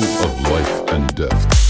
cycle of life and death.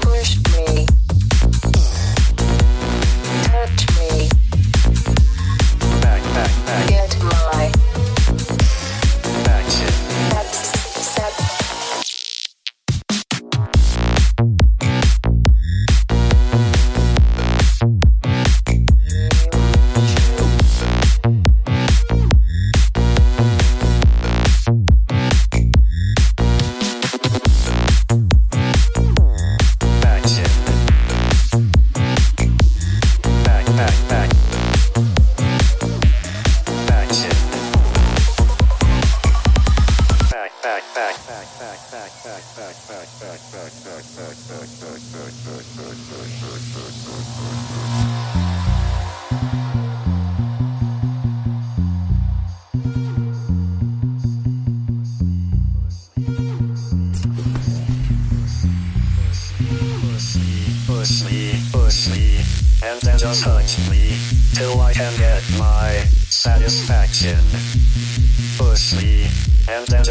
push me.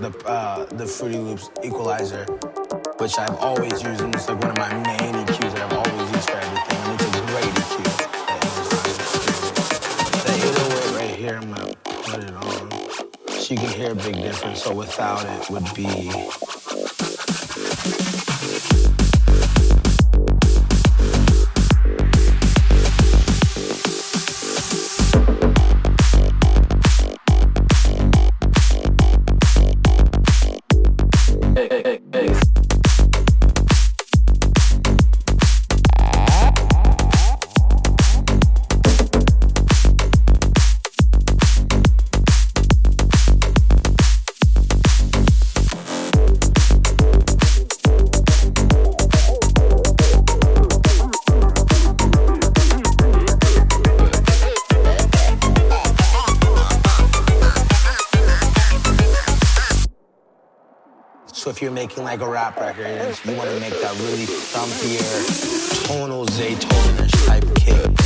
the uh, the Fruity Loops equalizer, which I've always used, and it's like one of my main EQs that I've always used for everything. And it's a great EQ. The 808 right here, I'm gonna put it on, so you can hear a big difference. So without it would be. Making like a rap record you want to make that really thumpier, tonal Zaytonish type kick.